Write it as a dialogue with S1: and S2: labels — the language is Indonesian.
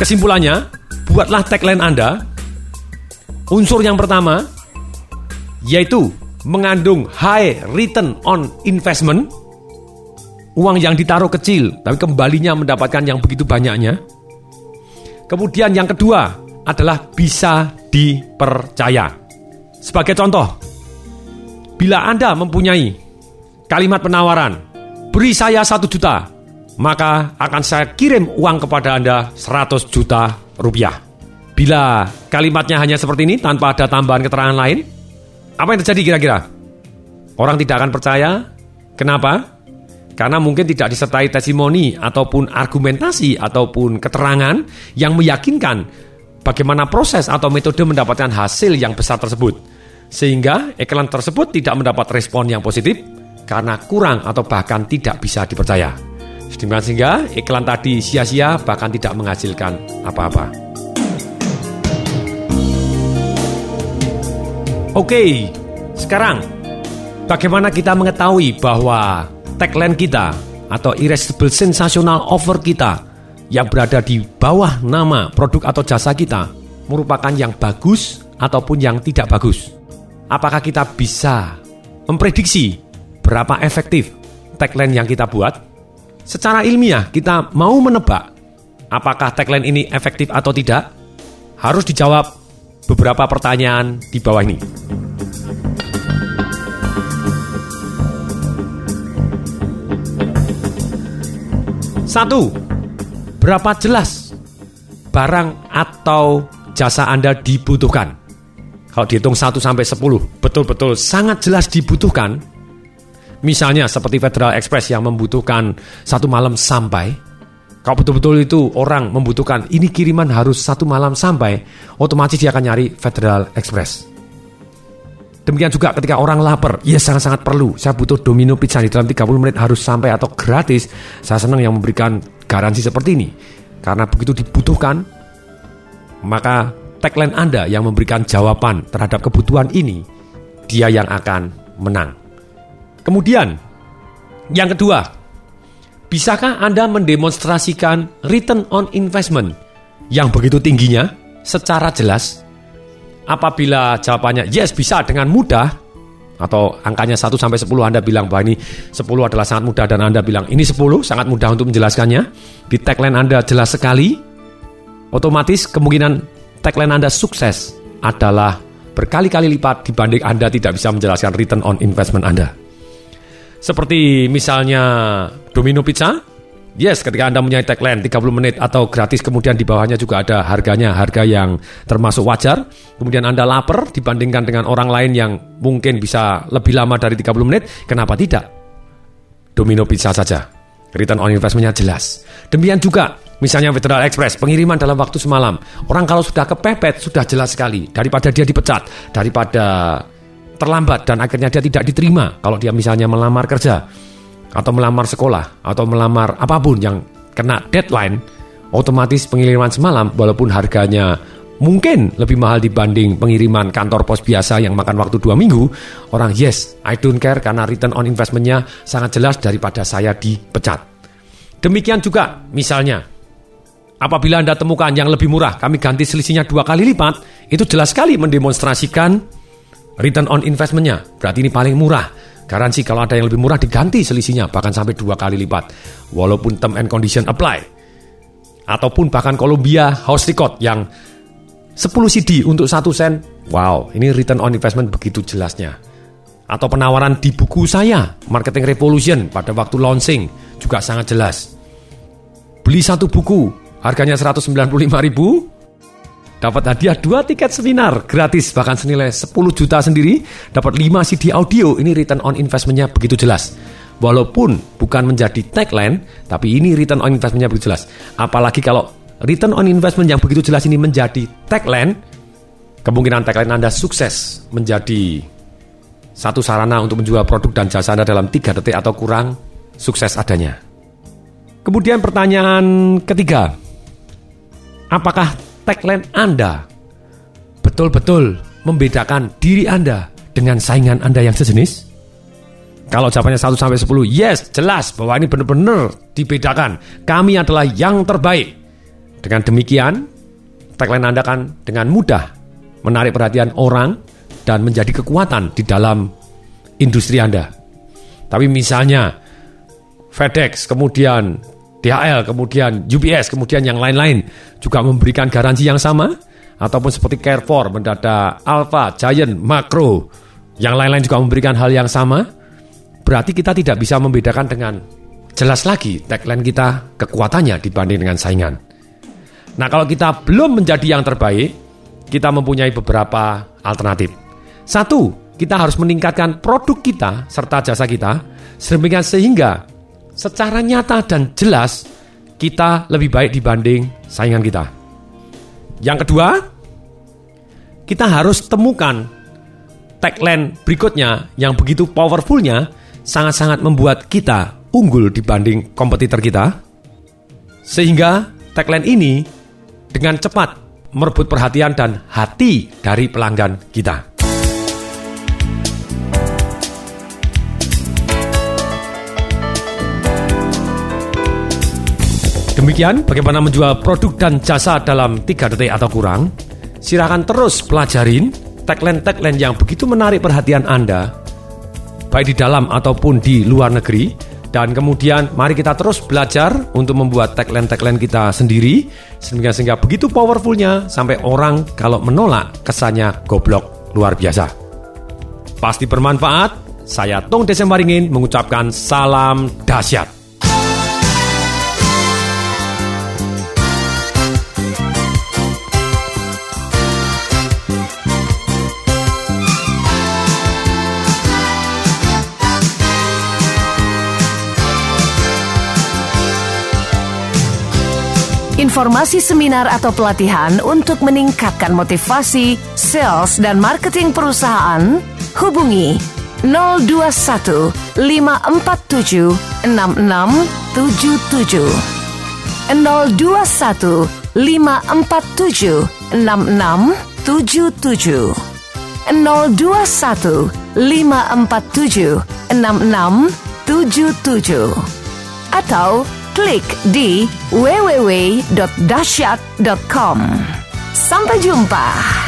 S1: Kesimpulannya, buatlah tagline Anda. Unsur yang pertama yaitu mengandung high return on investment. Uang yang ditaruh kecil, tapi kembalinya mendapatkan yang begitu banyaknya. Kemudian yang kedua adalah bisa dipercaya. Sebagai contoh, bila Anda mempunyai kalimat penawaran, beri saya satu juta, maka akan saya kirim uang kepada Anda 100 juta rupiah. Bila kalimatnya hanya seperti ini tanpa ada tambahan keterangan lain, apa yang terjadi kira-kira? Orang tidak akan percaya. Kenapa? Karena mungkin tidak disertai testimoni ataupun argumentasi ataupun keterangan yang meyakinkan bagaimana proses atau metode mendapatkan hasil yang besar tersebut. Sehingga iklan tersebut tidak mendapat respon yang positif karena kurang atau bahkan tidak bisa dipercaya. Sedemikian sehingga iklan tadi sia-sia bahkan tidak menghasilkan apa-apa. Oke, sekarang bagaimana kita mengetahui bahwa tagline kita atau irresistible sensational offer kita yang berada di bawah nama produk atau jasa kita merupakan yang bagus ataupun yang tidak bagus? Apakah kita bisa memprediksi berapa efektif tagline yang kita buat? Secara ilmiah, kita mau menebak apakah tagline ini efektif atau tidak? Harus dijawab beberapa pertanyaan di bawah ini. Satu, berapa jelas barang atau jasa Anda dibutuhkan? Kalau dihitung 1 sampai 10, betul-betul sangat jelas dibutuhkan, Misalnya seperti Federal Express yang membutuhkan satu malam sampai. Kalau betul-betul itu orang membutuhkan ini kiriman harus satu malam sampai, otomatis dia akan nyari Federal Express. Demikian juga ketika orang lapar, ya sangat-sangat perlu. Saya butuh Domino Pizza di dalam 30 menit harus sampai atau gratis. Saya senang yang memberikan garansi seperti ini. Karena begitu dibutuhkan, maka tagline Anda yang memberikan jawaban terhadap kebutuhan ini, dia yang akan menang. Kemudian, yang kedua, bisakah Anda mendemonstrasikan return on investment yang begitu tingginya secara jelas? Apabila jawabannya yes bisa dengan mudah atau angkanya 1 sampai 10 Anda bilang bahwa ini 10 adalah sangat mudah dan Anda bilang ini 10 sangat mudah untuk menjelaskannya. Di tagline Anda jelas sekali. Otomatis kemungkinan tagline Anda sukses adalah berkali-kali lipat dibanding Anda tidak bisa menjelaskan return on investment Anda. Seperti misalnya Domino Pizza, yes ketika Anda punya tagline 30 menit atau gratis kemudian di bawahnya juga ada harganya, harga yang termasuk wajar. Kemudian Anda lapar dibandingkan dengan orang lain yang mungkin bisa lebih lama dari 30 menit, kenapa tidak? Domino Pizza saja. Return on investmentnya jelas. Demikian juga Misalnya Federal Express, pengiriman dalam waktu semalam. Orang kalau sudah kepepet, sudah jelas sekali. Daripada dia dipecat, daripada terlambat dan akhirnya dia tidak diterima kalau dia misalnya melamar kerja atau melamar sekolah atau melamar apa pun yang kena deadline otomatis pengiriman semalam walaupun harganya mungkin lebih mahal dibanding pengiriman kantor pos biasa yang makan waktu dua minggu orang yes I don't care karena return on investmentnya sangat jelas daripada saya dipecat. Demikian juga misalnya apabila anda temukan yang lebih murah kami ganti selisihnya dua kali lipat itu jelas sekali mendemonstrasikan return on investmentnya berarti ini paling murah. Garansi kalau ada yang lebih murah diganti selisihnya bahkan sampai dua kali lipat. Walaupun term and condition apply. Ataupun bahkan Columbia House Record yang 10 CD untuk satu sen. Wow, ini return on investment begitu jelasnya. Atau penawaran di buku saya, Marketing Revolution pada waktu launching juga sangat jelas. Beli satu buku, harganya 195 ribu, dapat hadiah dua tiket seminar gratis bahkan senilai 10 juta sendiri. Dapat 5 CD audio. Ini return on investmentnya begitu jelas. Walaupun bukan menjadi tagline tapi ini return on investmentnya begitu jelas. Apalagi kalau return on investment yang begitu jelas ini menjadi tagline kemungkinan tagline Anda sukses menjadi satu sarana untuk menjual produk dan jasa Anda dalam 3 detik atau kurang sukses adanya. Kemudian pertanyaan ketiga. Apakah tagline Anda betul-betul membedakan diri Anda dengan saingan Anda yang sejenis? Kalau jawabannya 1 sampai 10, yes, jelas bahwa ini benar-benar dibedakan. Kami adalah yang terbaik. Dengan demikian, tagline Anda akan dengan mudah menarik perhatian orang dan menjadi kekuatan di dalam industri Anda. Tapi misalnya FedEx, kemudian DHL, kemudian UPS, kemudian yang lain-lain juga memberikan garansi yang sama, ataupun seperti Carrefour, Mendadak, Alpha, Giant, Makro, yang lain-lain juga memberikan hal yang sama, berarti kita tidak bisa membedakan dengan jelas lagi tagline kita kekuatannya dibanding dengan saingan. Nah kalau kita belum menjadi yang terbaik, kita mempunyai beberapa alternatif. Satu, kita harus meningkatkan produk kita serta jasa kita, sehingga secara nyata dan jelas kita lebih baik dibanding saingan kita. Yang kedua, kita harus temukan tagline berikutnya yang begitu powerfulnya sangat-sangat membuat kita unggul dibanding kompetitor kita. Sehingga tagline ini dengan cepat merebut perhatian dan hati dari pelanggan kita. Demikian bagaimana menjual produk dan jasa dalam 3 detik atau kurang. Silahkan terus pelajarin tagline-tagline yang begitu menarik perhatian Anda, baik di dalam ataupun di luar negeri. Dan kemudian mari kita terus belajar untuk membuat tagline-tagline kita sendiri sehingga sehingga begitu powerfulnya sampai orang kalau menolak kesannya goblok luar biasa. Pasti bermanfaat. Saya Tong Desemaringin mengucapkan salam dahsyat.
S2: Informasi seminar atau pelatihan untuk meningkatkan motivasi, sales, dan marketing perusahaan, hubungi 021 547 6677 021 547 6677 021 547 6677 atau klik di www.dasyat.com. Sampai jumpa.